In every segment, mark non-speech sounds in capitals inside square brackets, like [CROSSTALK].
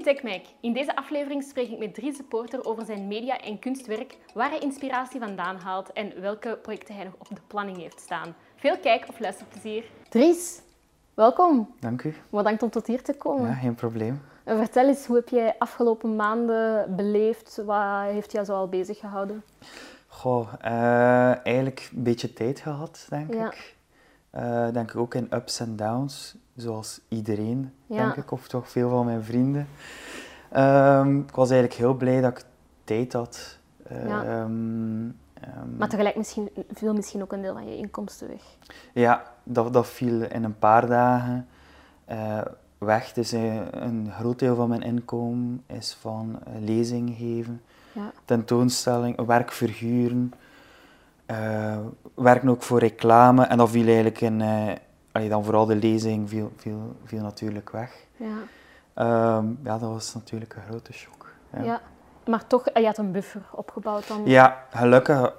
in. In deze aflevering spreek ik met Dries de Porter over zijn media- en kunstwerk, waar hij inspiratie vandaan haalt en welke projecten hij nog op de planning heeft staan. Veel kijk- of luisterplezier. Dries, welkom. Dank u. Bedankt om tot hier te komen. Ja, geen probleem. En vertel eens, hoe heb jij afgelopen maanden beleefd? Wat heeft jou zo al bezig gehouden? Goh, eh, eigenlijk een beetje tijd gehad, denk Ja. ik. Eh, denk ik ook in ups en downs, zoals iedereen, Ja. denk ik, of toch veel van mijn vrienden. Ehm, ik was eigenlijk heel blij dat ik tijd had. Ja. Ehm, ehm, Maar tegelijk misschien, viel misschien ook een deel van je inkomsten weg. Ja, dat, dat viel in een paar dagen eh, weg. Dus eh, een groot deel van mijn inkomen is van eh, lezingen geven, Ja. tentoonstelling, werk verhuren, werken ook voor reclame. En dat viel eigenlijk in, allee, dan vooral de lezing viel, viel, viel natuurlijk weg. Ja. Ehm, ja, dat was natuurlijk een grote shock. Ja, ja. Maar toch, je had een buffer opgebouwd dan. Ja, gelukkig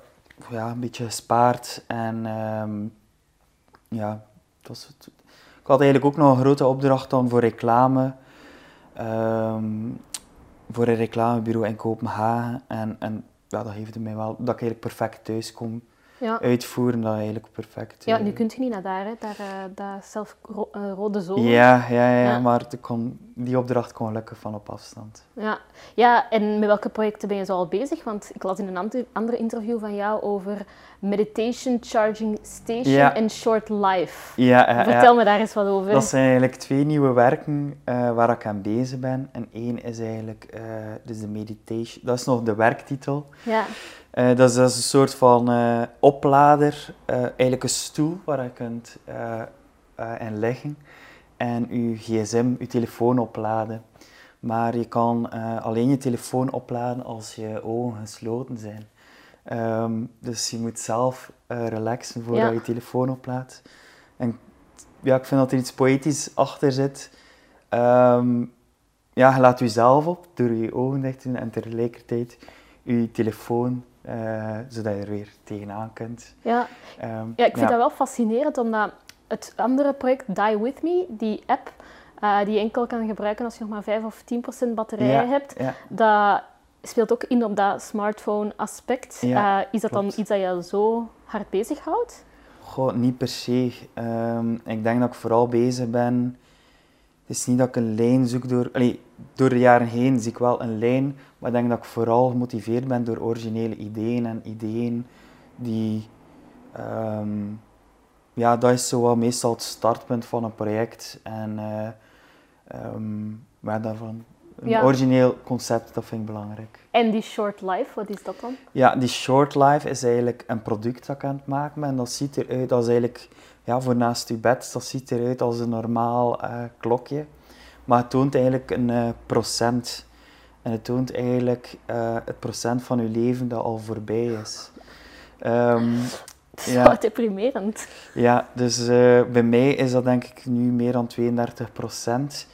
ja, een beetje gespaard. En ehm, ja, het was het. ik had eigenlijk ook nog een grote opdracht dan voor reclame. ehm, voor een reclamebureau in Kopenhagen. En, en ja, dat heeft mij wel dat ik eigenlijk perfect thuis kon Ja. uitvoeren. Dat eigenlijk perfect. Ja, eh, nu kun je niet naar daar, hè. daar, eh, daar zelf ro- eh, rode zolen. ja, ja, ja, Ja. maar kon, die opdracht kon lukken van op afstand. Ja. ja, en met welke projecten ben je zo al bezig? Want ik las in een andere interview van jou over Meditation Charging Station Ja. en Short Life. Ja. Vertel me daar eens wat over. Dat zijn eigenlijk twee nieuwe werken eh, waar ik aan bezig ben. En één is eigenlijk eh, dus de meditation. Dat is nog de werktitel. Ja, Eh, dat, is, dat is een soort van oplader, eigenlijk een stoel waar je kunt in liggen en je gsm, je telefoon opladen. Maar je kan alleen je telefoon opladen als je ogen gesloten zijn. Ehm, dus je moet zelf eh, relaxen voordat Ja. je je telefoon oplaadt. En ja, ik vind dat er iets poëtisch achter zit. Ehm, ja, je laat jezelf op door je ogen dicht te doen en tegelijkertijd je telefoon, eh, zodat je er weer tegenaan kunt. ja. Ehm, ja ik vind dat wel fascinerend, omdat het andere project Die With Me, die app, eh, die je enkel kan gebruiken als je nog maar 5 of 10 procent batterij Ja, hebt, dat speelt ook in op dat smartphone aspect. Ja, Eh, is dat dan iets dat je zo hard bezighoudt? Goh, niet per se. Ehm, ik denk dat ik vooral bezig ben. Het is niet dat ik een lijn zoek door. Allee, door de jaren heen zie ik wel een lijn, maar ik denk dat ik vooral gemotiveerd ben door originele ideeën en ideeën die. ehm, ja, dat is zo wel meestal het startpunt van een project. En eh ehm, daarvan. Een Ja. origineel concept, dat vind ik belangrijk. En die Short Life, wat is dat dan? Ja, die short life is eigenlijk een product dat ik aan het maken ben. En dat ziet eruit als eigenlijk, ja, voor naast je bed, dat ziet eruit als een normaal eh, klokje. Maar het toont eigenlijk een eh, procent. En het toont eigenlijk eh, het procent van je leven dat al voorbij is. Ehm, [LAUGHS] Het is Ja. wel deprimerend. ja, dus bij mij is dat denk ik nu meer dan 32 procent.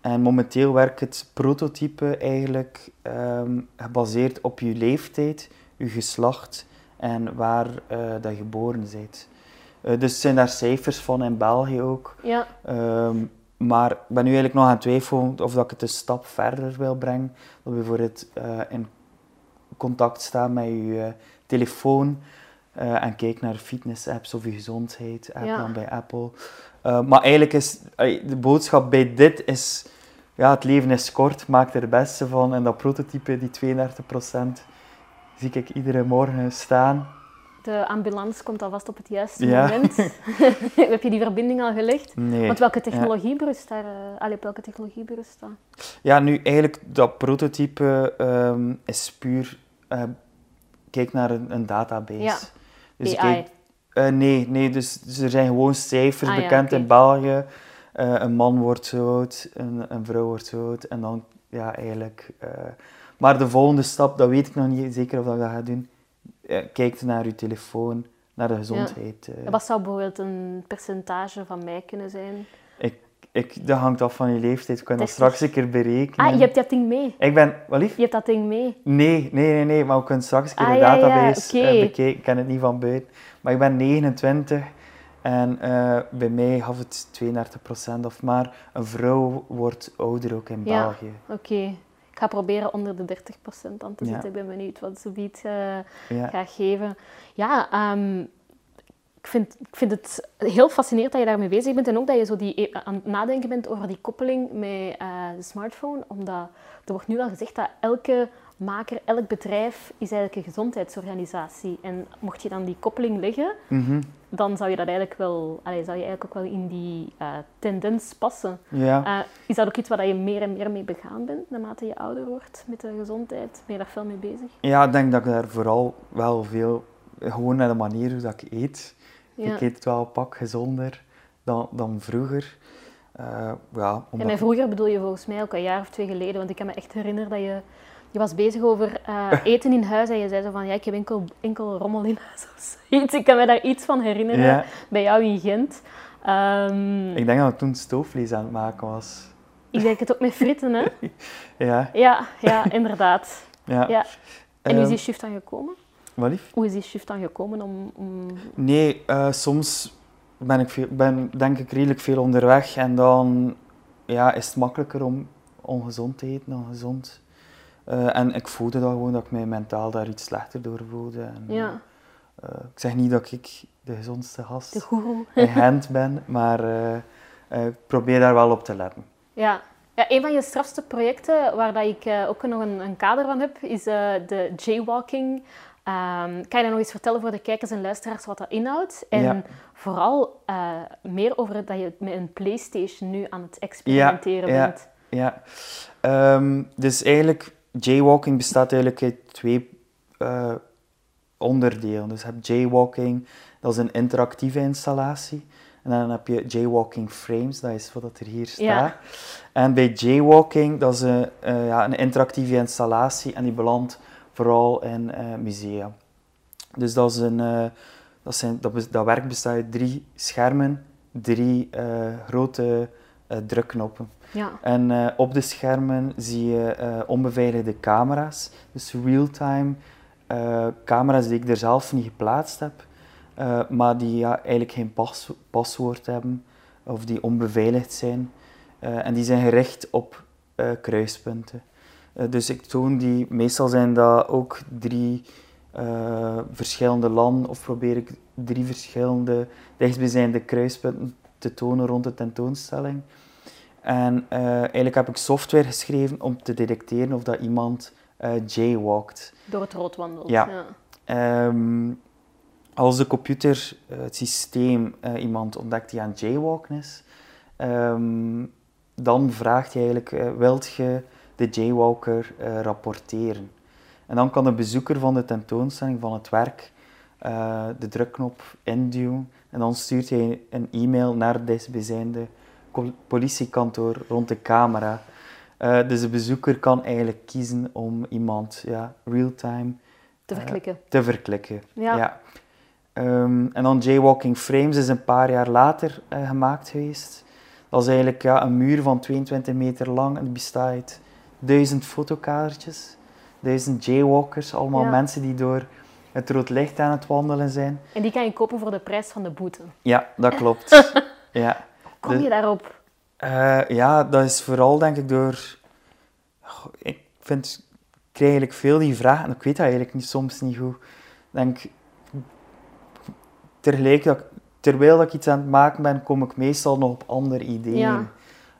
En momenteel werkt het prototype eigenlijk ehm, gebaseerd op je leeftijd, je geslacht en waar eh, dat je geboren bent. Eh, dus zijn daar cijfers van in België ook. Ja, Ehm, maar ik ben nu eigenlijk nog aan het twijfelen of dat ik het een stap verder wil brengen. Dat bijvoorbeeld eh, in contact staan met je eh, telefoon eh, en kijk naar fitness-apps of je gezondheid-app Ja. dan bij Apple. Eh, maar eigenlijk is de boodschap bij dit is, ja, het leven is kort, maak er het beste van. En dat prototype, die 32%, zie ik iedere morgen staan. de ambulance komt alvast op het juiste Ja. moment. [LAUGHS] Heb je die verbinding al gelegd? Nee. Want welke technologie berust daar? eh, allee, op welke technologie berust dat? Ja, nu eigenlijk dat prototype ehm, is puur. kijk naar een, een database. Dus AI. kijk- eh, nee, nee dus, dus er zijn gewoon cijfers Ah, ja, bekend in België. Eh, een man wordt zo oud, een, een vrouw wordt zo oud. En dan, ja, eigenlijk. eh, maar de volgende stap, dat weet ik nog niet zeker of dat ik dat ga doen. Kijk naar je telefoon, naar de gezondheid. Wat zou bijvoorbeeld een percentage van mij kunnen zijn? ik, dat hangt af van je leeftijd. Ik kan dat 30. straks een keer berekenen. Ah, je hebt dat ding mee. Ik ben, wat lief? Je hebt dat ding mee. Nee, nee, nee, nee, maar we kunnen straks een keer Ah, de ja, ja, database eh, bekijken. Ik ken het niet van buiten. Maar ik ben 29 En eh, bij mij gaf het 32% of maar. Een vrouw wordt ouder ook in Ja. België. Oké. Ik ga proberen onder de 30% aan te zitten. Ik ben benieuwd wat zoiets eh Ja. gaat geven. Ja, ehm, ik, vind, ik vind het heel fascinerend dat je daarmee bezig bent. En ook dat je zo die, e- aan het nadenken bent over die koppeling met eh, de smartphone. Omdat er wordt nu al gezegd dat elke maker, elk bedrijf is eigenlijk een gezondheidsorganisatie. En mocht je dan die koppeling leggen, Mhm. dan zou je dat eigenlijk wel, allee, zou je eigenlijk ook wel in die eh, tendens passen. ja. Eh, is dat ook iets waar je meer en meer mee begaan bent, naarmate je ouder wordt met de gezondheid? Ben je daar veel mee bezig? Ja, ik denk dat ik daar vooral wel veel, gewoon naar de manier hoe dat ik eet. Ik eet wel een pak gezonder dan, dan vroeger. Eh, ja, En omdat met vroeger bedoel je volgens mij ook een jaar of twee geleden, want ik kan me echt herinneren dat je, je was bezig over eh, [LAUGHS] eten in huis en je zei zo van ja, ik heb enkel, enkel rommel in huis of zoiets. Ik kan me daar iets van herinneren Ja. bij jou in Gent. Ehm, ik denk dat ik toen stoofvlees aan het maken was. ik denk het ook met fritten, hè? [LAUGHS] Ja, Ja, ja inderdaad. ja. Ja. En hoe is Ehm, die shift dan gekomen? Wat lief? Hoe is die shift dan gekomen om... om... Nee, eh, soms ben ik veel, ben, denk ik redelijk veel onderweg en dan ja, is het makkelijker om ongezond te eten dan gezond. Eh, en ik voelde dat gewoon dat ik mij mentaal daar iets slechter door voelde. En, Ja, eh, ik zeg niet dat ik de gezondste gast de in [LAUGHS] Gent ben, maar ik probeer daar wel op te letten. Ja. ja, een van je strafste projecten, waar dat ik ook nog een, een kader van heb, is de jaywalking. Ehm, kan je dan nog eens vertellen voor de kijkers en luisteraars wat dat inhoudt? En Ja. vooral eh, meer over dat je met een PlayStation nu aan het experimenteren ja. bent. Ja, Ehm, dus eigenlijk, jaywalking bestaat eigenlijk uit twee eh, onderdelen. Dus je hebt jaywalking, dat is een interactieve installatie. En dan heb je jaywalking frames, dat is wat er hier staat. Ja. En bij jaywalking, dat is een, eh, ja, een interactieve installatie en die belandt vooral in eh, musea. Dus dat, is een, eh, dat, zijn, dat, dat werk bestaat uit drie schermen, drie eh, grote drukknoppen. Ja. En op de schermen zie je onbeveiligde camera's, dus real-time camera's die ik er zelf niet geplaatst heb, maar die ja, eigenlijk geen pas paswoord hebben of die onbeveiligd zijn. En die zijn gericht op kruispunten. Eh, dus ik toon die, meestal zijn dat ook drie eh, verschillende landen, of probeer ik drie verschillende dichtstbijzijnde kruispunten te tonen rond de tentoonstelling. En eh, eigenlijk heb ik software geschreven om te detecteren of dat iemand jaywalkt. Door het rood wandelt. Ja. Ehm, als de computer, het systeem, iemand ontdekt die aan jaywalken is, ehm, dan vraagt hij eigenlijk, wilt je de jaywalker eh, rapporteren? En dan kan de bezoeker van de tentoonstelling, van het werk, eh, de drukknop induwen. En dan stuurt hij een e-mail naar het dichtstbijzijnde co- politiekantoor rond de camera. Eh, dus de bezoeker kan eigenlijk kiezen om iemand ja, real-time Te verklikken. te verklikken. Ja. Ehm, en dan Jaywalking Frames is een paar jaar later gemaakt geweest. Dat is eigenlijk ja, een muur van 22 meter lang en bestaat uit duizend fotokadertjes, duizend jaywalkers, allemaal Ja. mensen die door het rood licht aan het wandelen zijn. En die kan je kopen voor de prijs van de boete. Ja, dat klopt. [LAUGHS] ja. Kom De- je daarop? Eh, ja, dat is vooral denk ik door. Goh, ik vind, ik krijg eigenlijk veel die vragen en ik weet dat eigenlijk niet, soms niet goed. Ik denk, dat, terwijl dat ik iets aan het maken ben, kom ik meestal nog op andere ideeën. Ja.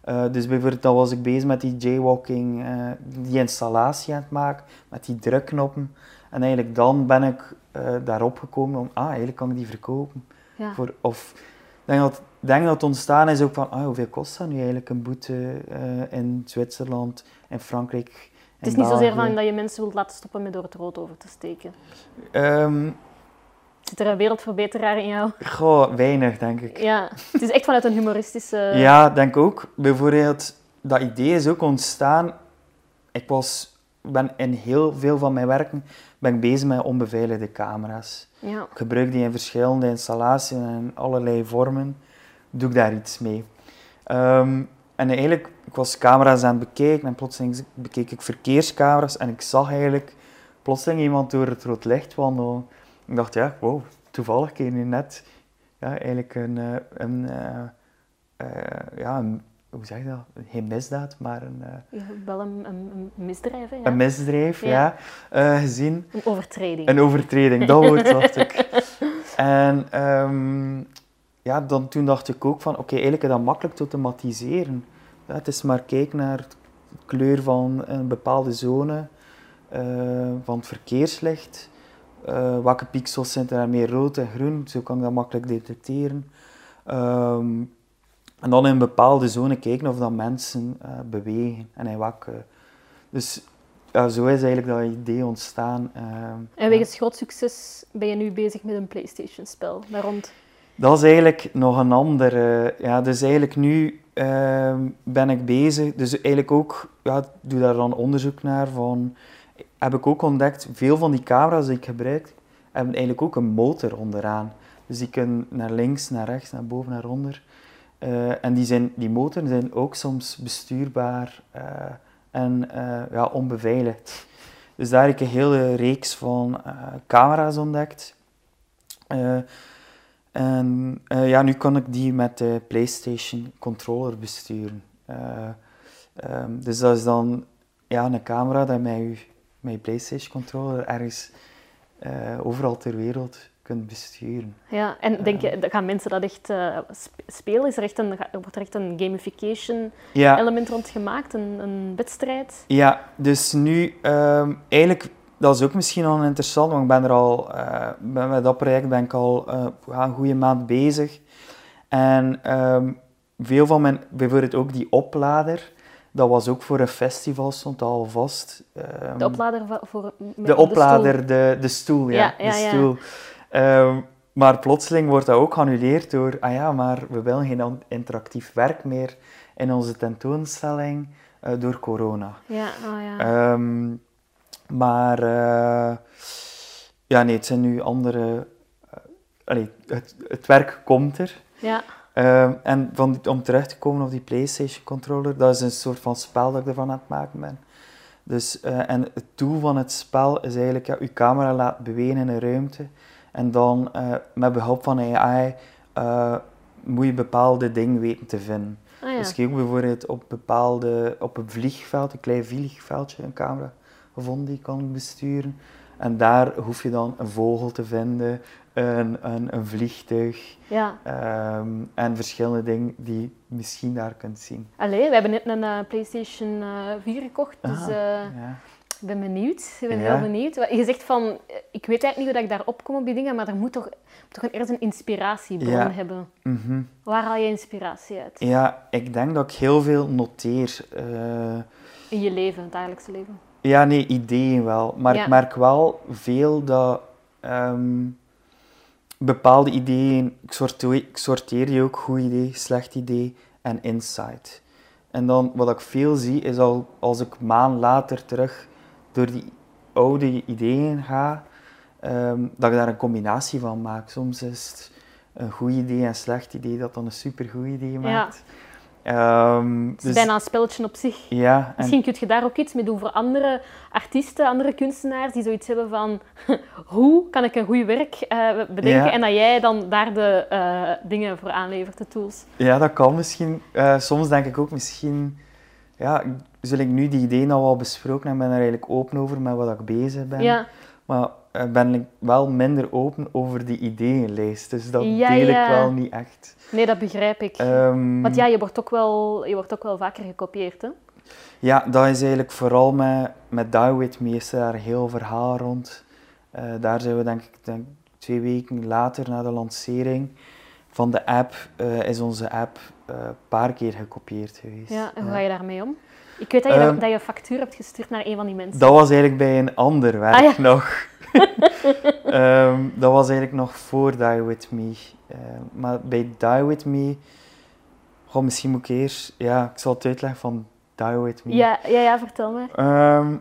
Eh, dus bijvoorbeeld, dan was ik bezig met die jaywalking, eh, die installatie aan het maken, met die drukknoppen. En eigenlijk dan ben ik eh, daarop gekomen om, ah, eigenlijk kan ik die verkopen. Ja. Voor, of ik denk dat, denk dat het ontstaan is ook van, ah, hoeveel kost dat nu eigenlijk een boete in Zwitserland, in Frankrijk, Het is niet zozeer van dat je mensen wilt laten stoppen met door het rood over te steken. Ehm Zit er een wereldverbeteraar in jou? goh, weinig denk ik. Ja, het is echt vanuit een humoristische... Ja, denk ook. Bijvoorbeeld, dat idee is ook ontstaan. Ik was, ben in heel veel van mijn werken ben ik bezig met onbeveiligde camera's. Ja. Ik gebruik die in verschillende installaties en allerlei vormen. Doe ik daar iets mee. Ehm, en eigenlijk, ik was camera's aan het bekijken en plotseling bekeek ik verkeerscamera's en ik zag eigenlijk plotseling iemand door het rood licht wandelen. Ik dacht, ja, wow, toevallig keer nu net ja, eigenlijk een, eh, een, eh, eh, ja, een- hoe zeg je dat? Geen misdaad, maar een, Ja, wel een, een, misdrijf, hè, ja. een misdrijf, Ja. ja, gezien. Een overtreding. Een overtreding, dat woord dacht ik. [LAUGHS] En ehm, ja, dan, toen dacht ik ook van, oké, eigenlijk is dat makkelijk te automatiseren. Ja, het is maar kijken naar de kleur van een bepaalde zone, van het verkeerslicht. Eh, welke pixels zijn er meer rood en groen? Zo kan ik dat makkelijk detecteren. Ehm, en dan in een bepaalde zone kijken of dat mensen eh, bewegen en in welke. Dus ja, zo is eigenlijk dat idee ontstaan. ehm, En wegens groot succes ben je nu bezig met een PlayStation-spel. Daar rond. Dat is eigenlijk nog een andere. Ja, dus eigenlijk nu ehm, ben ik bezig. Dus eigenlijk ook, ja, ik doe daar dan onderzoek naar van. Heb ik ook ontdekt, veel van die camera's die ik gebruik, hebben eigenlijk ook een motor onderaan. Dus die kunnen naar links, naar rechts, naar boven, naar onder. Eh, en die, zijn, die motoren zijn ook soms bestuurbaar eh, en eh, ja, onbeveiligd. Dus daar heb ik een hele reeks van camera's ontdekt. En ja, nu kan ik die met de PlayStation controller besturen. Eh, ehm, dus dat is dan ja, een camera dat je, met je PlayStation controller ergens eh, overal ter wereld kunt besturen. Ja, en denk je, gaan mensen dat echt eh, sp- spelen? Is er echt een, wordt er echt een gamification Ja, element rond gemaakt? Een, een wedstrijd? ja dus nu ehm, eigenlijk, dat is ook misschien wel interessant, want ik ben er al, eh, ben- met dat project ben ik al eh, een goede maand bezig. En ehm, veel van mijn, bijvoorbeeld ook die oplader, dat was ook voor een festival, stond al vast. Ehm, De oplader voor... De oplader, de, de stoel, ja. Ja, ja, de stoel. Ehm, maar plotseling wordt dat ook geannuleerd door, ah ja, maar we willen geen interactief werk meer in onze tentoonstelling eh, door corona. stoel. Ja, oh ja. Ehm, maar eh, ja, nee, het zijn nu andere. allee, het, het werk komt er. ja. Ehm, en van, die- om terug te komen op die PlayStation controller, dat is een soort van spel dat ik ervan aan het maken ben. Dus, eh, en het doel van het spel is eigenlijk ja, je camera laten bewegen in een ruimte. En dan eh, met behulp van AI eh, moet je bepaalde dingen weten te vinden. Ah, ja. Dus ik heb bijvoorbeeld op, bepaalde, op een vliegveld, een klein vliegveldje, een camera gevonden die ik kan besturen. En daar hoef je dan een vogel te vinden, een, een, een vliegtuig ja. ehm, en verschillende dingen die je misschien daar kunt zien. Allee, we hebben net een eh, PlayStation eh 4 gekocht, dus Ah, eh, Ja. ik ben benieuwd. Ik ben Ja. heel benieuwd. Je zegt van, eh, ik weet eigenlijk niet hoe dat ik daarop kom op die dingen, maar er moet toch, toch eerst een inspiratiebron Ja. hebben. Mhm. Waar haal je inspiratie uit? ja, ik denk dat ik heel veel noteer. eh, In je leven, het dagelijkse leven. Ja, nee, ideeën wel. Maar Ja. ik merk wel veel dat ehm, bepaalde ideeën, ik sorteer, ik sorteer die ook, goed idee, slecht idee en insight. En dan wat ik veel zie, is al als ik maand later terug door die oude ideeën ga, ehm, dat ik daar een combinatie van maak. Soms is het een goed idee en een slecht idee dat dan een supergoed idee maakt. Ehm, Het is dus, bijna een spelletje op zich. ja, en Misschien kun je daar ook iets mee doen voor andere artiesten, andere kunstenaars die zoiets hebben van [LAUGHS] hoe kan ik een goed werk eh, bedenken Ja. en dat jij dan daar de eh, dingen voor aanlevert, de tools. Ja, dat kan misschien. Eh, soms denk ik ook misschien, ja, zul ik nu die ideeën al wel besproken en ben er eigenlijk open over met wat ik bezig ben. Ja, Maar ben ik wel minder open over die ideeënlijst, dus dat Ja, deel ja. ik wel niet echt. nee, dat begrijp ik. Ehm, Want ja, je wordt ook wel, je wordt ook wel vaker gekopieerd, hè? Ja, dat is eigenlijk vooral met, met Die With Me is daar heel verhaal rond. Eh, daar zijn we denk ik denk, twee weken later na de lancering van de app, eh, is onze app eh, een paar keer gekopieerd geweest. Ja, en hoe ga je daarmee om? Ik weet dat je, Ehm, dat je een factuur hebt gestuurd naar een van die mensen. Dat was eigenlijk bij een ander werk Ah, ja. nog. [LAUGHS] Ehm, dat was eigenlijk nog voor Die With Me. Ehm, maar bij Die With Me... Goh, misschien moet ik eerst... Ja, ik zal het uitleggen van Die With Me. Ja, ja, ja, vertel maar. Ehm,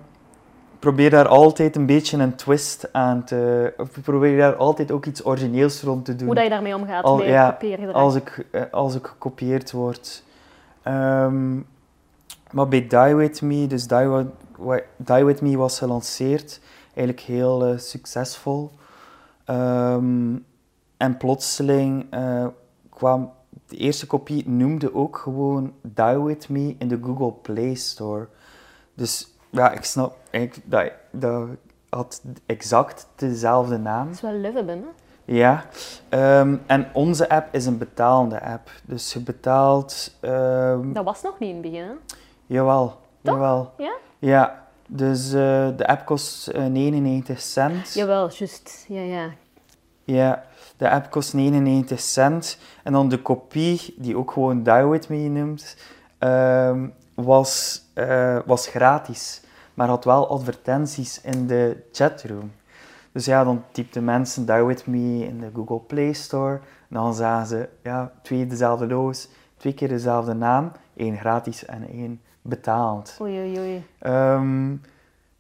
probeer daar altijd een beetje een twist aan te... Of probeer daar altijd ook iets origineels rond te doen. Hoe dat je daarmee omgaat, Al- ja, kopieergedrag. als ik, eh, als ik gekopieerd word. Ehm, maar bij Die With Me, dus Die, With Me was gelanceerd, eigenlijk heel eh, succesvol. Ehm, en plotseling uh, kwam de eerste kopie noemde ook gewoon Die With Me in de Google Play Store. Dus ja, ik snap eigenlijk dat, dat had exact dezelfde naam. Dat is wel Liveben, hè? Ja, um, en onze app is een betalende app. Dus je betaalt... Um, dat was nog niet in het begin, hè? Jawel, Toch? jawel. Ja? Ja, dus uh, de app kost uh, 99 cent. Jawel, juist. Ja, ja. Ja, de app kost 99 cent. En dan de kopie, die ook gewoon Die With Me noemt, um, was, uh, was gratis. Maar had wel advertenties in de chatroom. Dus ja, dan typten mensen Die With Me in de Google Play Store. En dan zagen ze, ja, twee dezelfde logo's, twee keer dezelfde naam. één gratis en één betaald. Oei, oei, oei. Um,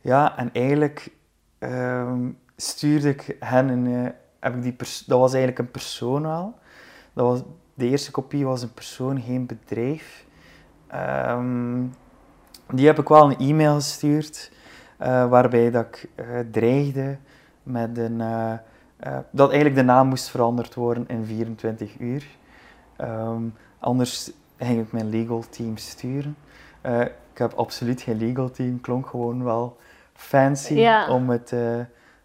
ja, en eigenlijk um, stuurde ik hen een... Uh, heb ik die dat was eigenlijk een persoon al. Dat was, de eerste kopie was een persoon, geen bedrijf. Um, die heb ik wel een e-mail gestuurd, uh, waarbij dat ik uh, dreigde met een, dat eigenlijk de naam moest veranderd worden in 24 uur. Anders ging ik mijn legal team sturen. Ik heb absoluut geen legal team, klonk gewoon wel fancy ja. om, het,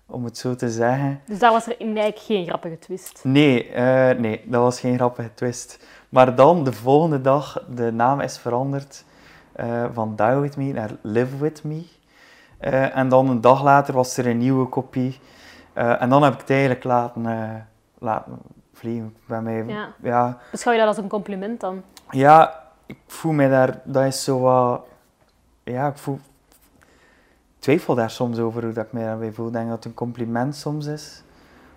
om het zo te zeggen. Dus daar was er eigenlijk geen grappige twist? Nee, nee, dat was geen grappige twist. Maar dan, de volgende dag, de naam is veranderd van Die With Me naar Live With Me. En dan een dag later was er een nieuwe kopie. En dan heb ik het eigenlijk laten, laten vliegen bij mij. Ja. Ja. Beschouw je dat als een compliment dan? Ja, ik voel mij daar... Dat is zo wat... Ja, ik voel... twijfel daar soms over hoe dat ik mij daarbij voel. Ik denk dat het een compliment soms is.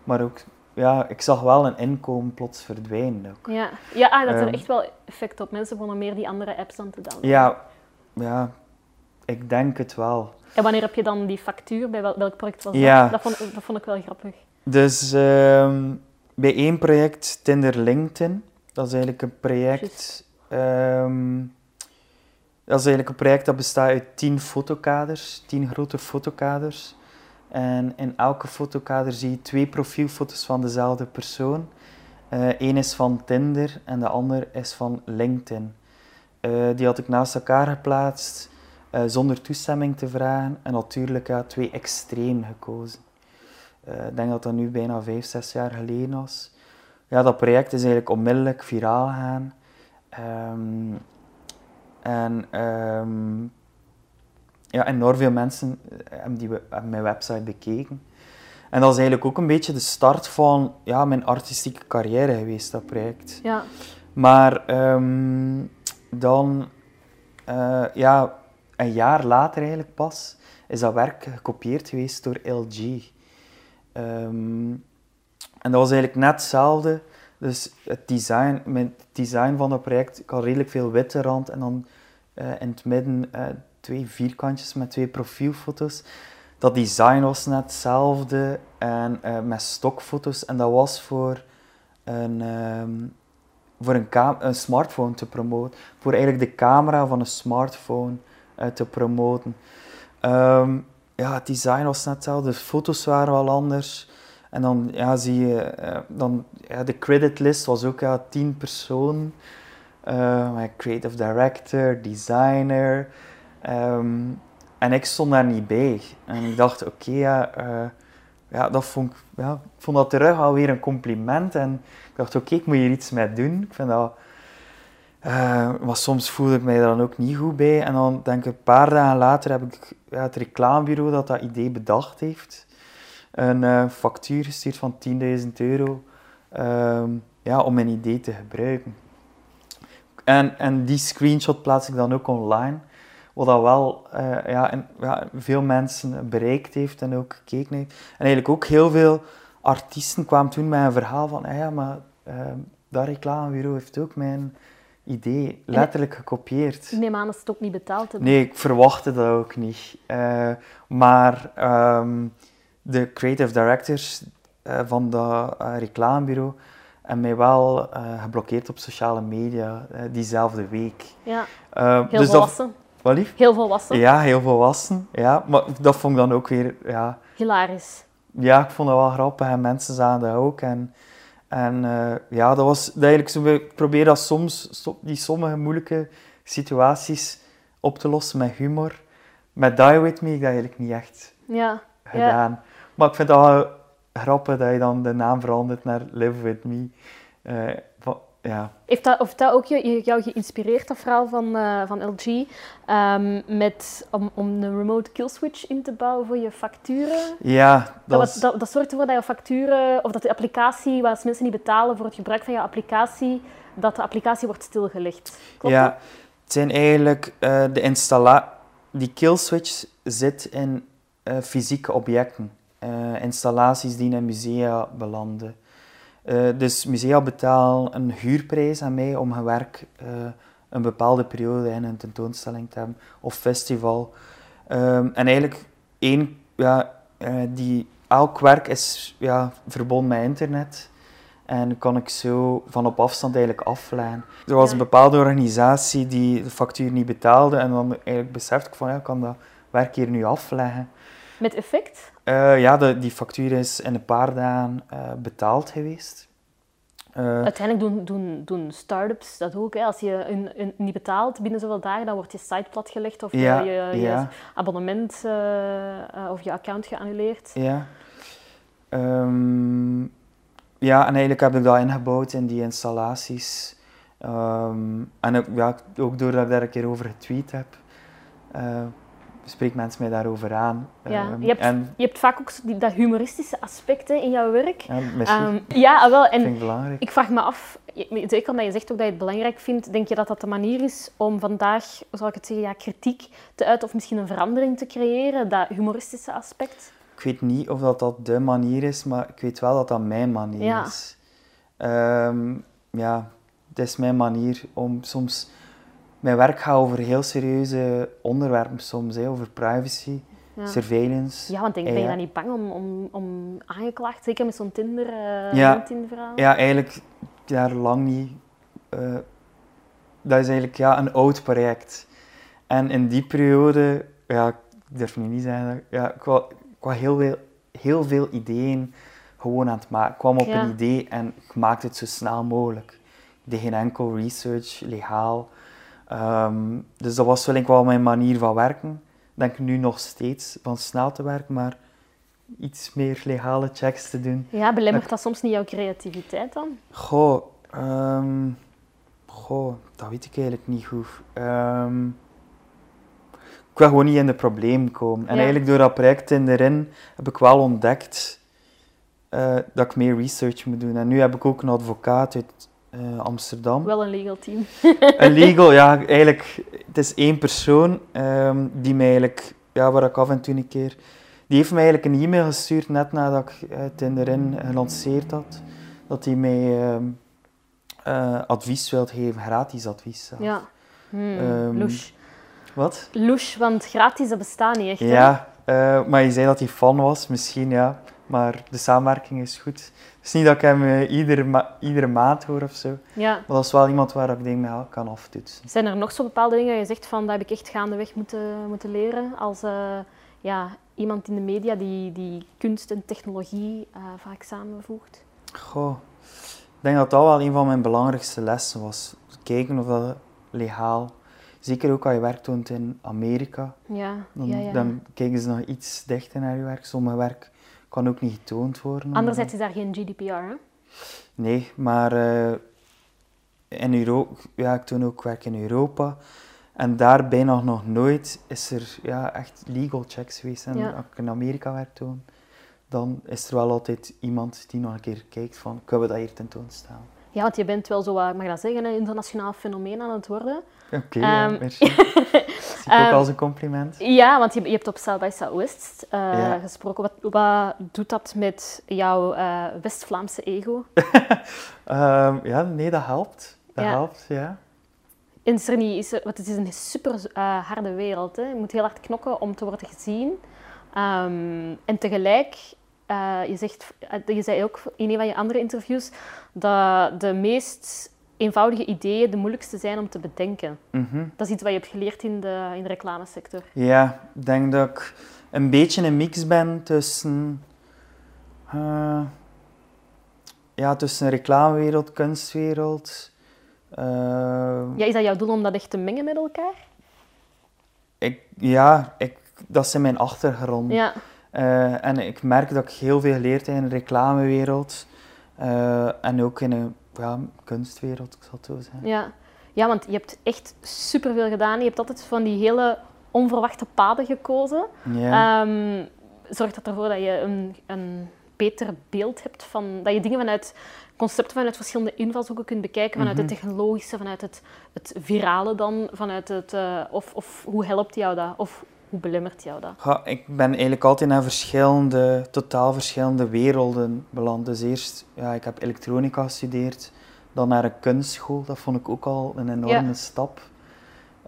Maar ook... Ja, ik zag wel een inkomen plots verdwijnen ook. Ja, ja ah, dat er Um, echt wel effect op. Mensen begonnen meer die andere apps dan te downloaden. Ja, ja, ik denk het wel. En wanneer heb je dan die factuur? Bij wel, welk project was Ja. dat? Dat vond, dat vond ik wel grappig. Dus ehm, bij één project, Tinder LinkedIn, dat is eigenlijk een project. Ehm, dat is eigenlijk een project dat bestaat uit tien fotokaders, tien grote fotokaders. En in elke fotokader zie je twee profielfoto's van dezelfde persoon. Eén is van Tinder en de ander is van LinkedIn. Uh, die had ik naast elkaar geplaatst, uh, zonder toestemming te vragen. En natuurlijk ja, twee extreem gekozen. Ik denk dat dat nu bijna vijf, zes jaar geleden was. Ja, dat project is eigenlijk onmiddellijk viraal gegaan. Um, en um, ja, enorm veel mensen hebben, die, hebben mijn website bekeken. En dat is eigenlijk ook een beetje de start van ja, mijn artistieke carrière geweest, dat project. Ja. Maar um, dan, uh, ja, een jaar later eigenlijk pas, is dat werk gekopieerd geweest door LG. Um, en dat was eigenlijk net hetzelfde. Dus het design, mijn design van dat project, ik had redelijk veel witte rand en dan uh, in het midden uh, twee vierkantjes met twee profielfoto's. Dat design was net hetzelfde en uh, met stokfoto's. En dat was voor een, um, voor een, een, smartphone te promoten. Voor eigenlijk de camera van een smartphone te promoten. Um, ja, het design was net hetzelfde. De foto's waren wel anders. En dan ja, zie je, uh, dan, ja, de creditlist was ook ja, tien personen. Uh, creative director, designer. Um, en ik stond daar niet bij. En ik dacht, oké, ja, uh, ja, dat vond ik, ja, vond dat terug alweer een compliment. En ik dacht, oké, ik moet hier iets mee doen. Ik vind dat... Uh, maar soms voelde ik mij daar dan ook niet goed bij. En dan denk ik, een paar dagen later heb ik het reclamebureau dat dat idee bedacht heeft, een uh, factuur gestuurd van 10.000 euro um, ja, om mijn idee te gebruiken. En, en die screenshot plaats ik dan ook online. Wat dat wel uh, ja, en, ja, veel mensen bereikt heeft en ook gekeken heeft. En eigenlijk ook heel veel artiesten kwamen toen met een verhaal van... Ah ja, maar uh, dat reclamebureau heeft ook mijn idee letterlijk gekopieerd. Ik neem aan dat ze het ook niet betaald hebben. Nee, ik verwachtte dat ook niet. Uh, maar um, de creative directors van dat reclamebureau en mij wel uh, geblokkeerd op sociale media uh, diezelfde week. Ja, uh, heel dus volwassen. Dat, lief? Heel volwassen. Ja, heel volwassen. Ja, maar dat vond ik dan ook weer... Ja, Hilarisch. ja ik vond dat wel grappig en mensen zagen dat ook. En, En eh, ja, dat was dat eigenlijk zo, ik probeer dat soms, so- die sommige moeilijke situaties op te lossen met humor. Met Die With Me dat eigenlijk niet echt Ja. gedaan. Maar ik vind het wel grappig dat je dan de naam verandert naar Live With Me. Eh, van- ja. Heeft dat, of dat ook je- jou geïnspireerd, dat verhaal van, eh, van LG, ehm, met, om, om een remote kill switch in te bouwen voor je facturen? ja, Dat, dat, was, dat, dat zorgt ervoor dat je facturen, of dat de applicatie, waar als mensen niet betalen voor het gebruik van je applicatie, dat de applicatie wordt stilgelegd. Klopt ja, dat? het zijn eigenlijk eh, de installa Die kill switch zit in eh, fysieke objecten. Eh, installaties die in musea belanden. Eh, dus musea betalen een huurprijs aan mij om mijn werk eh, een bepaalde periode in een tentoonstelling te hebben of festival. Ehm, en eigenlijk één, ja, die, elk werk is ja, verbonden met internet. En kan ik zo van op afstand eigenlijk afleggen. Er was een bepaalde organisatie die de factuur niet betaalde. En dan eigenlijk besefte ik van, ja, ik kan dat werk hier nu afleggen. Met effect? Eh, ja, de, die factuur is in een paar dagen eh, betaald geweest. Eh, Uiteindelijk doen, doen, doen start-ups dat ook. Hè. Als je een, een, niet betaalt binnen zoveel dagen, dan wordt je site platgelegd of je- Ja, je, je, ja. abonnement of je account geannuleerd. Ja. Ehm, ja, en eigenlijk heb ik dat ingebouwd in die installaties. Ehm, en ook, ja, ook doordat ik daar een keer over getweet heb, spreken mensen mij daarover aan. Ja, Ehm, je hebt- En Je hebt vaak ook die, dat humoristische aspect hè, in jouw werk. ja, misschien Ehm, ja, ah, wel. vind En ik belangrijk. ik vraag me af, zeker omdat je zegt ook dat je het belangrijk vindt, denk je dat dat de manier is om vandaag, hoe zal ik het zeggen, ja, kritiek te uiten of misschien een verandering te creëren, dat humoristische aspect? Ik weet niet of dat, dat de manier is, maar ik weet wel dat dat mijn manier Ja. is. Ehm, ja, het is mijn manier om soms... Mijn werk gaat over heel serieuze onderwerpen soms, hè, over privacy, Ja. surveillance. Ja, want denk, ben je dan niet bang om, om, om aangeklaagd, zeker met zo'n Tinder, eh Ja. LinkedIn-verhaal? Ja, eigenlijk daar lang niet. eh, dat is eigenlijk ja, een oud project. En in die periode, ja, ik durf nu niet zeggen, ja, ik was, ik was heel, veel, heel veel ideeën gewoon aan het maken. Ik kwam op Ja. een idee en ik maakte het zo snel mogelijk. Ik deed geen enkel research, legaal. Ehm, dus dat was wel, wel mijn manier van werken. Ik denk nu nog steeds van snel te werken, maar iets meer legale checks te doen. Ja, belemmert dat soms niet jouw creativiteit dan? Goh, ehm, goh, dat weet ik eigenlijk niet goed. Ehm, ik wil gewoon niet in de probleem komen. En Ja. eigenlijk door dat project in erin heb ik wel ontdekt eh, dat ik meer research moet doen. En nu heb ik ook een advocaat uit eh, Amsterdam. Wel een legal team. [LAUGHS] Een legal, ja, eigenlijk, het is één persoon ehm, die mij eigenlijk, ja, waar ik af en toe een keer, die heeft mij eigenlijk een e-mail gestuurd net nadat ik het in de RIN gelanceerd had, dat hij mij ehm, eh, advies wil geven, gratis advies zelf. Ja. Hmm, Ehm, louche. Wat? Louche, want gratis, dat bestaat niet echt. Ja, eh, maar je zei dat hij fan was, misschien ja, maar de samenwerking is goed. Het is niet dat ik hem eh, iedere, ma- iedere maand hoor of zo, ja. maar dat is wel iemand waar ik denk, ja, ik kan aftoetsen. Zijn er nog zo bepaalde dingen dat je zegt van, dat heb ik echt gaandeweg moeten, moeten leren als eh, ja, iemand in de media die, die kunst en technologie eh, vaak samenvoegt? Goh, ik denk dat dat wel een van mijn belangrijkste lessen was. Kijken of dat legaal. Zeker ook als je werk toont in Amerika. Ja, Dan, ja, ja. dan kijken ze nog iets dichter naar je werk. Sommige werk kan ook niet getoond worden. Anderzijds is daar geen GDPR, hè? Nee, maar eh, in Europa, ja, ik toon ook werk in Europa. En daar bijna nog nooit is er ja, echt legal checks geweest. En Ja. als ik in Amerika werk toon, dan is er wel altijd iemand die nog een keer kijkt van, kunnen we dat hier tentoonstellen? Ja, want je bent wel zo, mag ik dat zeggen, een internationaal fenomeen aan het worden. Oké, ja, Ehm, merci. [LAUGHS] Zie ik ook ehm, als een compliment. Ja, want je, je hebt op South by Southwest eh, Ja. gesproken. Wat, wat doet dat met jouw eh, West-Vlaamse ego? [LAUGHS] Ehm, ja, nee, dat helpt. Dat Ja. helpt, ja. Is er niet, is er, want het is een super eh, harde wereld. Hè? Je moet heel hard knokken om te worden gezien. En tegelijk, je, zegt, je zei ook in een van je andere interviews dat de meest eenvoudige ideeën de moeilijkste zijn om te bedenken. Mhm. Dat is iets wat je hebt geleerd in de, in de reclamesector. Ja, ik denk dat ik een beetje een mix ben tussen... eh, ja, tussen reclamewereld, kunstwereld. Uh, ja, is dat jouw doel om dat echt te mengen met elkaar? Ik, ja, ik, dat zijn mijn achtergrond. Ja. Uh, en ik merk dat ik heel veel geleerd heb in de reclamewereld. En ook in de ja, kunstwereld, ik zal het zo zeggen. Ja. ja, want je hebt echt superveel gedaan. Je hebt altijd van die hele onverwachte paden gekozen. Ja. Um, zorgt dat ervoor dat je een, een beter beeld hebt van... Dat je dingen vanuit concepten vanuit verschillende invalshoeken kunt bekijken. Vanuit het mhm. technologische, vanuit het, het virale dan. Vanuit het... Uh, of, of hoe helpt jou dat? Of hoe belemmert jou dat? Ja, ik ben eigenlijk altijd naar verschillende, totaal verschillende werelden beland. Dus eerst, ja, ik heb elektronica gestudeerd, dan naar een kunstschool. Dat vond ik ook al een enorme stap.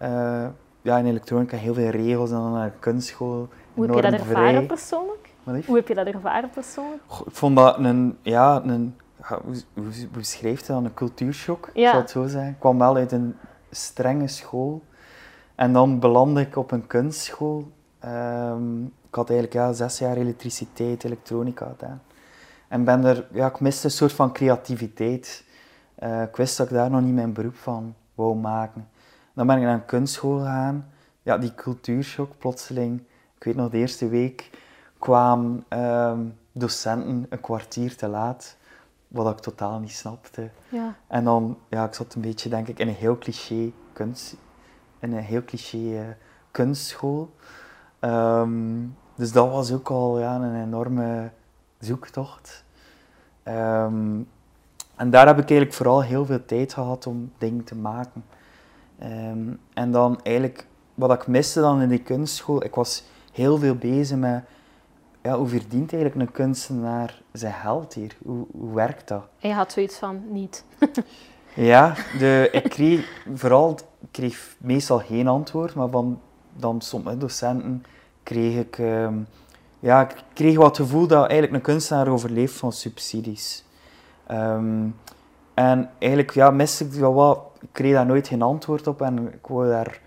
Uh, ja, in elektronica heel veel regels en dan naar een kunstschool. Hoe heb je dat ervaren persoonlijk? Hoe heb je dat ervaren persoonlijk? ik vond dat een, ja, een hoe, hoe, beschrijft je dan? Een cultuurshock, ja. het zo zijn. Ik kwam wel uit een strenge school. En dan belandde ik op een kunstschool. Um, ik had eigenlijk ja, zes jaar elektriciteit, elektronica gedaan. En ben er, ja, ik miste een soort van creativiteit. Uh, ik wist dat ik daar nog niet mijn beroep van wou maken. Dan ben ik naar een kunstschool gegaan. Ja, die cultuurshock plotseling. Ik weet nog, de eerste week kwamen um, docenten een kwartier te laat wat ik totaal niet snapte. Ja. En dan, ja, ik zat een beetje, denk ik, in een heel cliché kunst, een heel cliché uh, kunstschool. Um, dus dat was ook al ja, een enorme zoektocht. Um, en daar heb ik eigenlijk vooral heel veel tijd gehad om dingen te maken. Um, en dan eigenlijk, wat ik miste dan in die kunstschool, ik was heel veel bezig met ja, hoe verdient eigenlijk een kunstenaar zijn geld hier? Hoe, hoe werkt dat? Je had zoiets van niet. [LAUGHS] ja, de, ik kreeg vooral ik kreeg meestal geen antwoord, maar van dan sommige docenten kreeg ik, uh, ja, ik kreeg wat het gevoel dat eigenlijk een kunstenaar overleeft van subsidies. Um, en eigenlijk ja, miste ik wel wat, ik kreeg daar nooit geen antwoord op en ik wou daar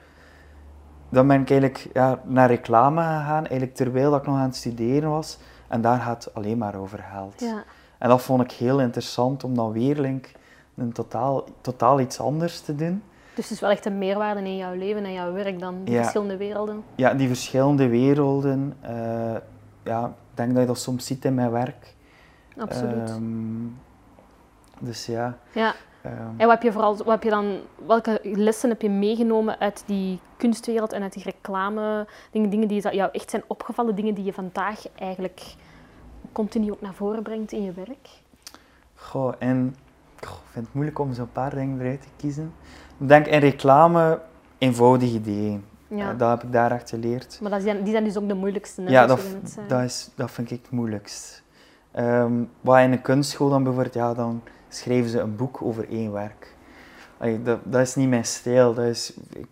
dan ben ik eigenlijk ja, naar reclame gegaan, eigenlijk terwijl dat ik nog aan het studeren was. En daar gaat het alleen maar over geld. Ja. En dat vond ik heel interessant om dan weer link, een totaal, totaal iets anders te doen. Dus het is wel echt een meerwaarde in jouw leven en jouw werk dan, die verschillende werelden? Ja, die verschillende werelden. Uh, ja, ik denk dat je dat soms ziet in mijn werk. Absoluut. Um, dus ja. Ja. Ehm. En wat heb je vooral, wat heb je dan, welke lessen heb je meegenomen uit die kunstwereld en uit die reclame? Dingen, dingen die jou echt zijn opgevallen, dingen die je vandaag eigenlijk continu ook naar voren brengt in je werk? Goh, en ik vind het moeilijk om zo'n paar dingen eruit te kiezen. Ik denk in reclame eenvoudige ideeën. Ja. Uh, dat heb ik daar echt geleerd. Maar dat zijn, die zijn dus ook de moeilijkste. Ja, dat, dat, is, dat vind ik het moeilijkst. Um, wat in een kunstschool dan bijvoorbeeld, ja, dan schrijven ze een boek over één werk. dat, dat, is niet mijn stijl. Dat is, ik,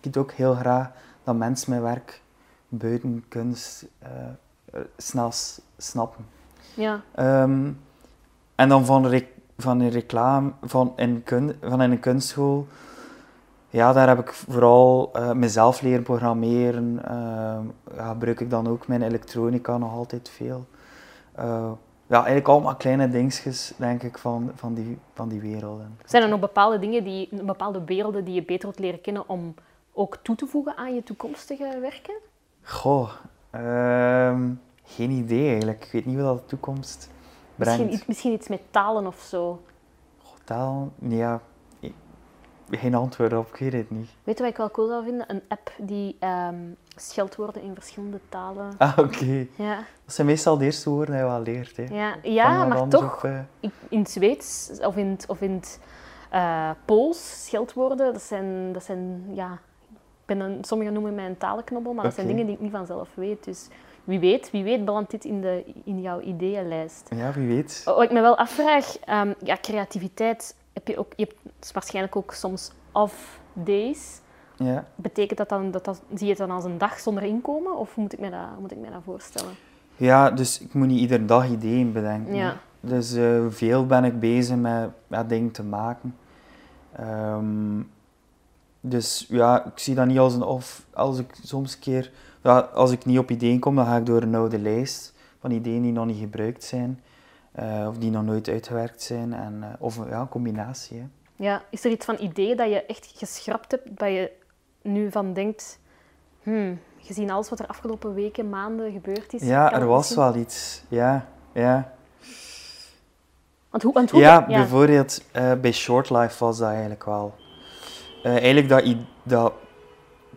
ik doe ook heel graag dat mensen mijn werk buiten kunst uh, snel snappen. Ja. Um, en dan van, van een reclame, van in, kun van in een kunstschool, ja, daar heb ik vooral uh, mezelf leren programmeren. Uh, gebruik ik dan ook mijn elektronica nog altijd veel. Uh, ja, eigenlijk allemaal kleine dingetjes, denk ik, van, van, die, van die werelden. Zijn er nog bepaalde dingen, die, bepaalde werelden die je beter wilt leren kennen om ook toe te voegen aan je toekomstige werken? Goh, uh, geen idee eigenlijk. Ik weet niet wat de toekomst Misschien, misschien iets met talen of zo? Goh, taal? Nee, ja. Geen antwoord op, ik weet het niet. Weet je wat ik wel cool zou vinden? Een app die um, scheldwoorden in verschillende talen. Ah, oké. Ja. Dat zijn meestal de eerste woorden die je wel leert. Hè. Ja, ja maar toch, eh, in het Zweeds of in het, of in het uh, Pools, scheldwoorden, dat zijn, dat zijn ja, ben een, sommigen noemen mij een talenknobbel, maar dat zijn dingen die ik niet vanzelf weet. Dus wie weet, wie weet belandt dit in, de, in jouw ideeënlijst. Ja, wie weet. Wat ik me wel afvraag, um, ja, creativiteit, heb je, ook, je hebt waarschijnlijk ook soms off days. Ja. Betekent dat dan, dat, dat, zie je het dan als een dag zonder inkomen? Of moet ik me dat, moet ik me dat voorstellen? Ja, dus ik moet niet iedere dag ideeën bedenken. Ja. Dus uh, veel ben ik bezig met, met dingen te maken. Um, dus ja, ik zie dat niet als een of. Als ik soms een keer, ja, als ik niet op ideeën kom, dan ga ik door een oude lijst van ideeën die nog niet gebruikt zijn. eh, of die nog nooit uitgewerkt zijn. En, eh, of ja, een combinatie. Hè. Ja, is er iets van idee dat je echt geschrapt hebt, dat je nu van denkt, hmm, gezien alles wat er afgelopen weken, maanden gebeurd is? Ja, er was misschien- wel iets. Ja, ja. Want hoe, want hoe Ja, bijvoorbeeld eh, bij Short Life was dat eigenlijk wel. Eigenlijk dat, dat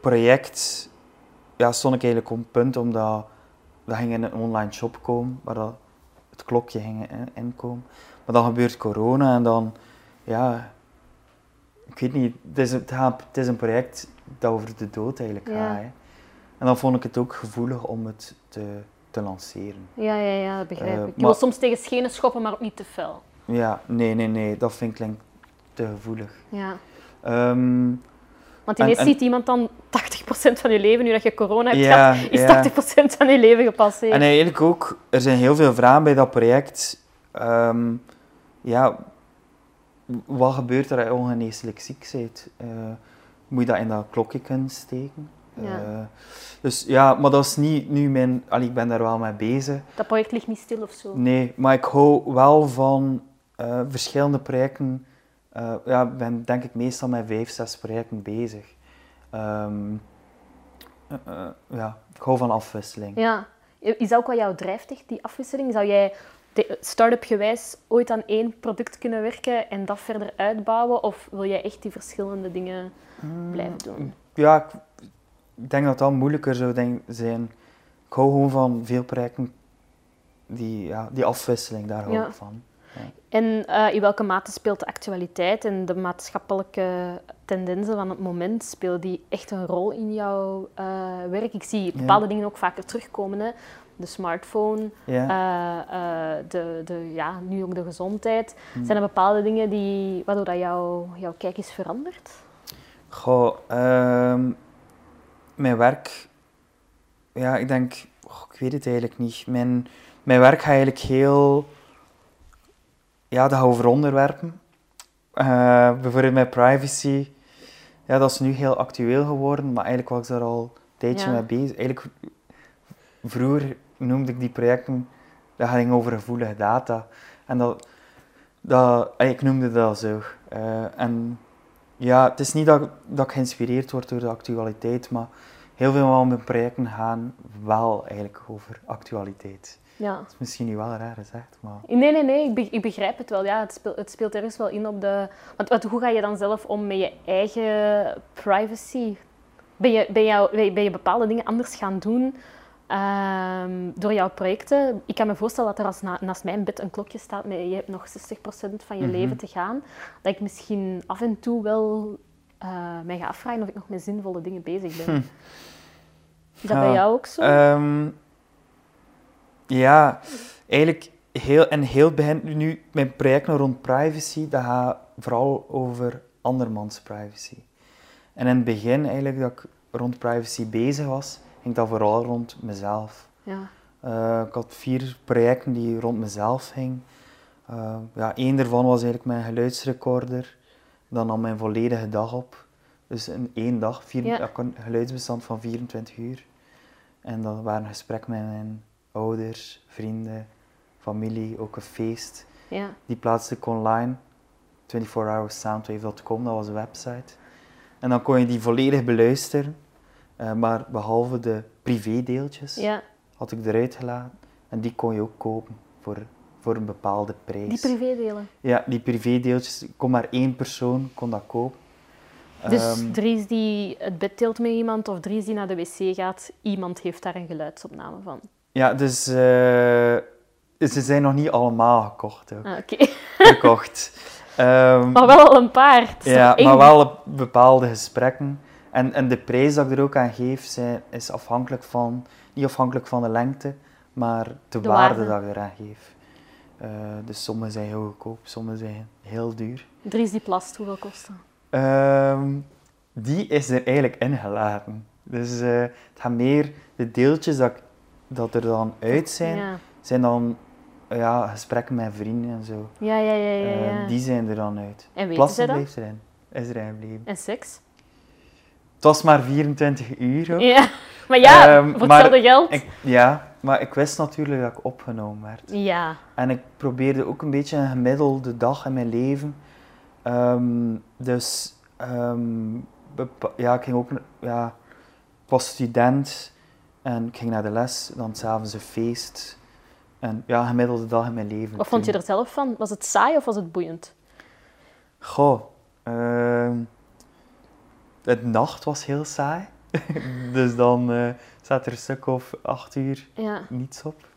project ja, stond ik eigenlijk op het punt omdat dat ging in een online shop komen waar dat het klokje ging in- inkomen. Maar dan gebeurt corona en dan, ja, ik weet niet, het is, het het is een project dat over de dood eigenlijk Ja. gaat. Hè. En dan vond ik het ook gevoelig om het te, te lanceren. Ja, ja, ja, dat begrijp Eh, ik. Je maar- wil soms tegen schenen schoppen, maar ook niet te fel. Ja, nee, nee, nee, dat vind ik te gevoelig. Ja. Ehm, Want En- ineens en- ziet iemand dan 80% van je leven, nu dat je corona hebt Ja, gehad, is ja. 80% van je leven gepasseerd. En eigenlijk ook, er zijn heel veel vragen bij dat project. Ehm, ja, wat gebeurt er als je ongeneeslijk ziek bent? Eh, moet je dat in dat klokje kunnen steken? Ja. Eh, dus ja, maar dat is niet nu mijn... Allee, ik ben daar wel mee bezig. Dat project ligt niet stil of zo. Nee, maar ik hou wel van eh, verschillende projecten. Eh, ja, ik ben denk ik meestal met vijf, zes projecten bezig. Ehm, eh, eh, ja, ik hou van afwisseling. Ja. Is dat ook wat jou drijft, die afwisseling? Zou jij start-up gewijs ooit aan één product kunnen werken en dat verder uitbouwen? Of wil jij echt die verschillende dingen blijven doen? Ja, ik, ik denk dat dat moeilijker zou denk- zijn. Ik hou gewoon van veel projecten, die, ja, die afwisseling, daar hou Ja. ik van. En eh, in welke mate speelt de actualiteit en de maatschappelijke tendensen van het moment, spelen die echt een rol in jouw eh, werk? Ik zie bepaalde dingen ook vaker terugkomen. Hè? De smartphone, Ja. eh, de, de, ja, nu ook de gezondheid. Hm. Zijn er bepaalde dingen die, waardoor dat jouw, jouw kijk is veranderd? Goh, ehm, mijn werk, ja, ik denk, ik weet het eigenlijk niet. Mijn, mijn werk gaat eigenlijk heel, ja, dat gaat over onderwerpen. Eh, bijvoorbeeld mijn privacy, ja, dat is nu heel actueel geworden, maar eigenlijk was ik daar al een tijdje Ja. mee bezig. Eigenlijk, vroeger noemde ik die projecten, dat ging over gevoelige data. En dat, dat, eh, ik noemde dat zo. Eh, en ja, het is niet dat, dat ik geïnspireerd word door de actualiteit, maar heel veel van mijn projecten gaan wel eigenlijk over actualiteit. Ja. Dat is misschien niet wel raar gezegd, maar... Nee, nee, nee, ik, be- ik begrijp het wel. Ja, het, speelt, het speelt ergens wel in op de... Want wat, hoe ga je dan zelf om met je eigen privacy? Ben je, ben, jou, ben je- bepaalde dingen anders gaan doen ehm, door jouw projecten? Ik kan me voorstellen dat er als na- naast mijn bed een klokje staat met je hebt nog 60% van je Mhm. leven te gaan. Dat ik misschien af en toe wel eh mij ga afvragen of ik nog met zinvolle dingen bezig ben. Is dat bij Ja, jou ook zo? Ehm, ja, eigenlijk heel, en heel begin nu mijn projecten rond privacy, dat gaat vooral over andermans privacy. En in het begin eigenlijk dat ik rond privacy bezig was, ging dat vooral rond mezelf. ja. Eh, ik had vier projecten die rond mezelf gingen. Eh, ja, één daarvan was eigenlijk mijn geluidsrecorder. Dan nam mijn volledige dag op. Dus in één dag, vier, Ja. ja. ik had een geluidsbestand van 24 uur. En dat waren gesprekken met mijn ouders, vrienden, familie, ook een feest. ja. Die plaatste ik online. 24hoursoundwave.com, dat was een website. En dan kon je die volledig beluisteren. Eh, maar behalve de privédeeltjes ja. had ik eruit gelaten. En die kon je ook kopen voor, voor een bepaalde prijs. Die privédelen. Ja, die privédeeltjes, kon maar één persoon kon dat kopen. Dus Ehm, Dries die het bed deelt met iemand of Dries die naar de wc gaat, iemand heeft daar een geluidsopname van. Ja, dus eh, ze zijn nog niet allemaal gekocht. Ook. Ah, Oké, gekocht. [LAUGHS] Ehm, maar wel al een paar. Ja, maar wel bepaalde gesprekken. En, en de prijs dat ik er ook aan geef, zijn, is afhankelijk van, niet afhankelijk van de lengte, maar de, De waarde, waarde. dat ik eraan geef. Eh, dus sommige zijn heel goedkoop, sommige zijn heel duur. Dries die plast, hoeveel kost dat? Ehm, die is er eigenlijk ingelaten. Dus eh, het gaat meer, de deeltjes dat, ik- dat er dan uit zijn, Ja, zijn dan ja, gesprekken met vrienden en zo. ja, ja. ja, ja, Eh, ja. die zijn er dan uit. En Plassen blijft erin. Is erin gebleven. En seks? Het was maar 24 uur ook. Ja, [LAUGHS] maar ja, Ehm, voor maar hetzelfde geld. Ik, ja, maar ik wist natuurlijk dat ik opgenomen werd. Ja. En ik probeerde ook een beetje een gemiddelde dag in mijn leven. Ehm, dus ehm, ja, ik ging ook, ja, ik was student en ik ging naar de les, dan s'avonds een feest. En ja, gemiddelde dag in mijn leven. Wat vond je er zelf van? Was het saai of was het boeiend? Goh, ehm het nacht was heel saai. [LAUGHS] dus dan eh staat er een stuk of acht uur Ja. niets op.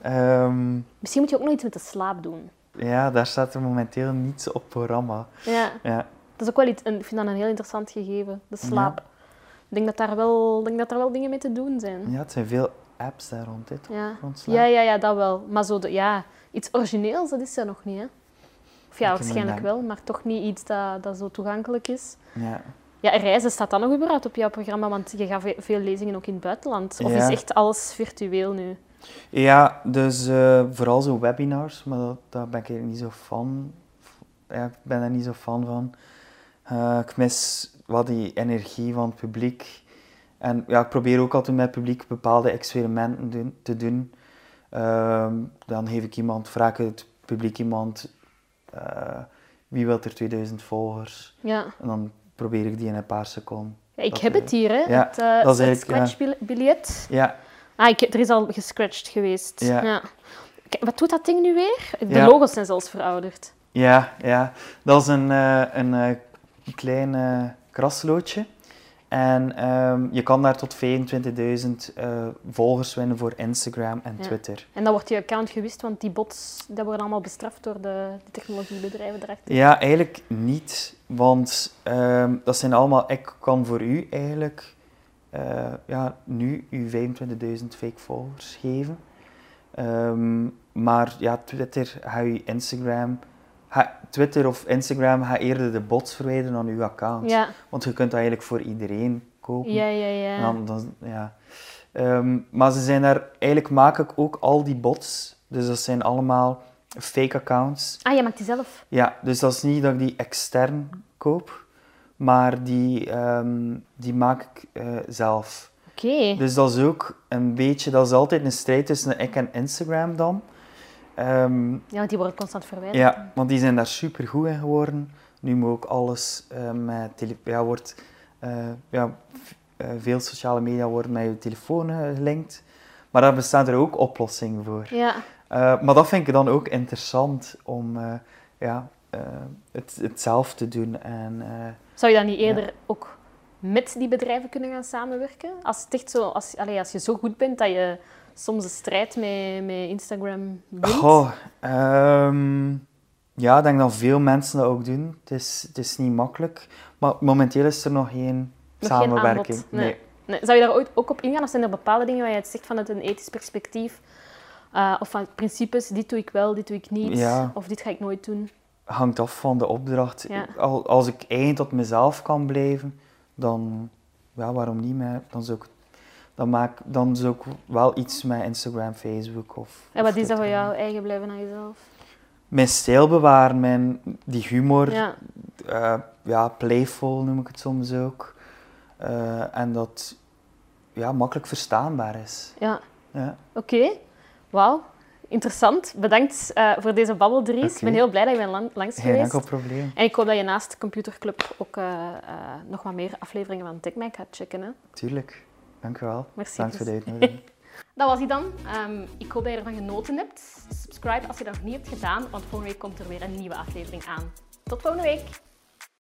Ehm, Misschien moet je ook nog iets met de slaap doen. ja, daar staat er momenteel niets op programma. Ja. Ja, Dat is ook wel iets, ik vind dat een heel interessant gegeven, de slaap. Ik denk dat, daar wel, denk dat er wel dingen mee te doen zijn. ja, het zijn veel apps daar rond dit. Ja, ja, ja, ja dat wel. Maar zo de, ja, iets origineels, dat is er nog niet, hè? Of ja, waarschijnlijk wel, maar toch niet iets dat, dat zo toegankelijk is. Ja. Ja, en reizen staat dan nog überhaupt op jouw programma, want je gaat ve- veel lezingen ook in het buitenland. Of Ja. is echt alles virtueel nu? Ja, dus eh, vooral zo webinars, maar dat, daar ben ik eigenlijk niet zo fan. Ja, ik ben daar niet zo fan van. Eh, ik mis wat die energie van het publiek. En ja, ik probeer ook altijd met het publiek bepaalde experimenten doen- te doen. Ehm, dan geef ik iemand, vraag het publiek iemand, eh, wie wil er 2000 volgers? Ja. En dan probeer ik die in een paar seconden. Ja, ik heb het hier, hè? ja, het, eh, dat is het scratchbiljet. Ja, Ah, ik, er is al gescratcht geweest. Ja. Kijk, wat doet dat ding nu weer? De logo's zijn zelfs verouderd. Ja, ja. Dat is een, eh, een klein eh, krasloodje. En ehm, je kan daar tot 25.000 eh, volgers winnen voor Instagram en Ja. Twitter. En dan wordt je account gewist, want die bots dat worden allemaal bestraft door de, de technologiebedrijven daarachter. Ja, eigenlijk niet. Want ehm, dat zijn allemaal... Ik kan voor u eigenlijk eh, ja, nu uw 25.000 fake volgers geven. Ehm, maar ja, Twitter ga je Instagram... ga- Twitter of Instagram gaat eerder de bots verwijderen dan uw account. Ja, Want je kunt dat eigenlijk voor iedereen kopen. ja, ja. ja. Dan, ja. Ehm, maar ze zijn daar, eigenlijk maak ik ook al die bots. Dus dat zijn allemaal fake accounts. Ah, je maakt die zelf? Ja, dus dat is niet dat ik die extern koop, maar die, ehm, die maak ik eh, zelf. Oké. Dus dat is ook een beetje, dat is altijd een strijd tussen ik en Instagram dan. Ehm, Ja, want die worden constant verwijderd. ja, want die zijn daar super goed in geworden. Nu moet ook alles eh, met tele ja, wordt, eh, ja, eh, veel sociale media worden met je telefoon gelinkt. Maar daar bestaan er ook oplossingen voor. Ja. Maar dat vind ik dan ook interessant om ja, het, het zelf te doen. En, Zou je dan niet eerder ook met die bedrijven kunnen gaan samenwerken? Als, het echt zo, als, allee, als je zo goed bent dat je soms de strijd met, met Instagram wint. ehm, ja, ik denk dat veel mensen dat ook doen. Het is, het is niet makkelijk. Maar momenteel is er nog geen Nog geen samenwerking. aanbod, nee. Nee, zou je daar ooit ook op ingaan? Of zijn er bepaalde dingen waar je het zegt vanuit een ethisch perspectief? Eh, of van principes, dit doe ik wel, dit doe ik niet. Ja. Of dit ga ik nooit doen. hangt af van de opdracht. Ja. Als ik eigen tot mezelf kan blijven, dan ja, waarom niet? Dan, zou ik, dan, maak, dan zou ik wel iets met Instagram, Facebook of. En wat of is dat voor jou eigen blijven aan jezelf? Mijn stijl bewaren, mijn, die humor, Ja. eh, ja, playful noem ik het soms ook. Eh, en dat ja, makkelijk verstaanbaar is. Ja. Ja. Oké. Wauw. Interessant. Bedankt eh, voor deze babbel, Dries. Ik ben heel blij dat je bent lang, langs Geen geweest. enkel probleem. En ik hoop dat je naast Computerclub ook nog wat meer afleveringen van TechMac gaat checken. Hè? Tuurlijk. Dank u wel. Merci, Dank voor de Chris. uitnodiging. [LAUGHS] Dat was hij dan. Ehm, ik hoop dat je ervan genoten hebt. Subscribe als je dat nog niet hebt gedaan, want volgende week komt er weer een nieuwe aflevering aan. Tot volgende week!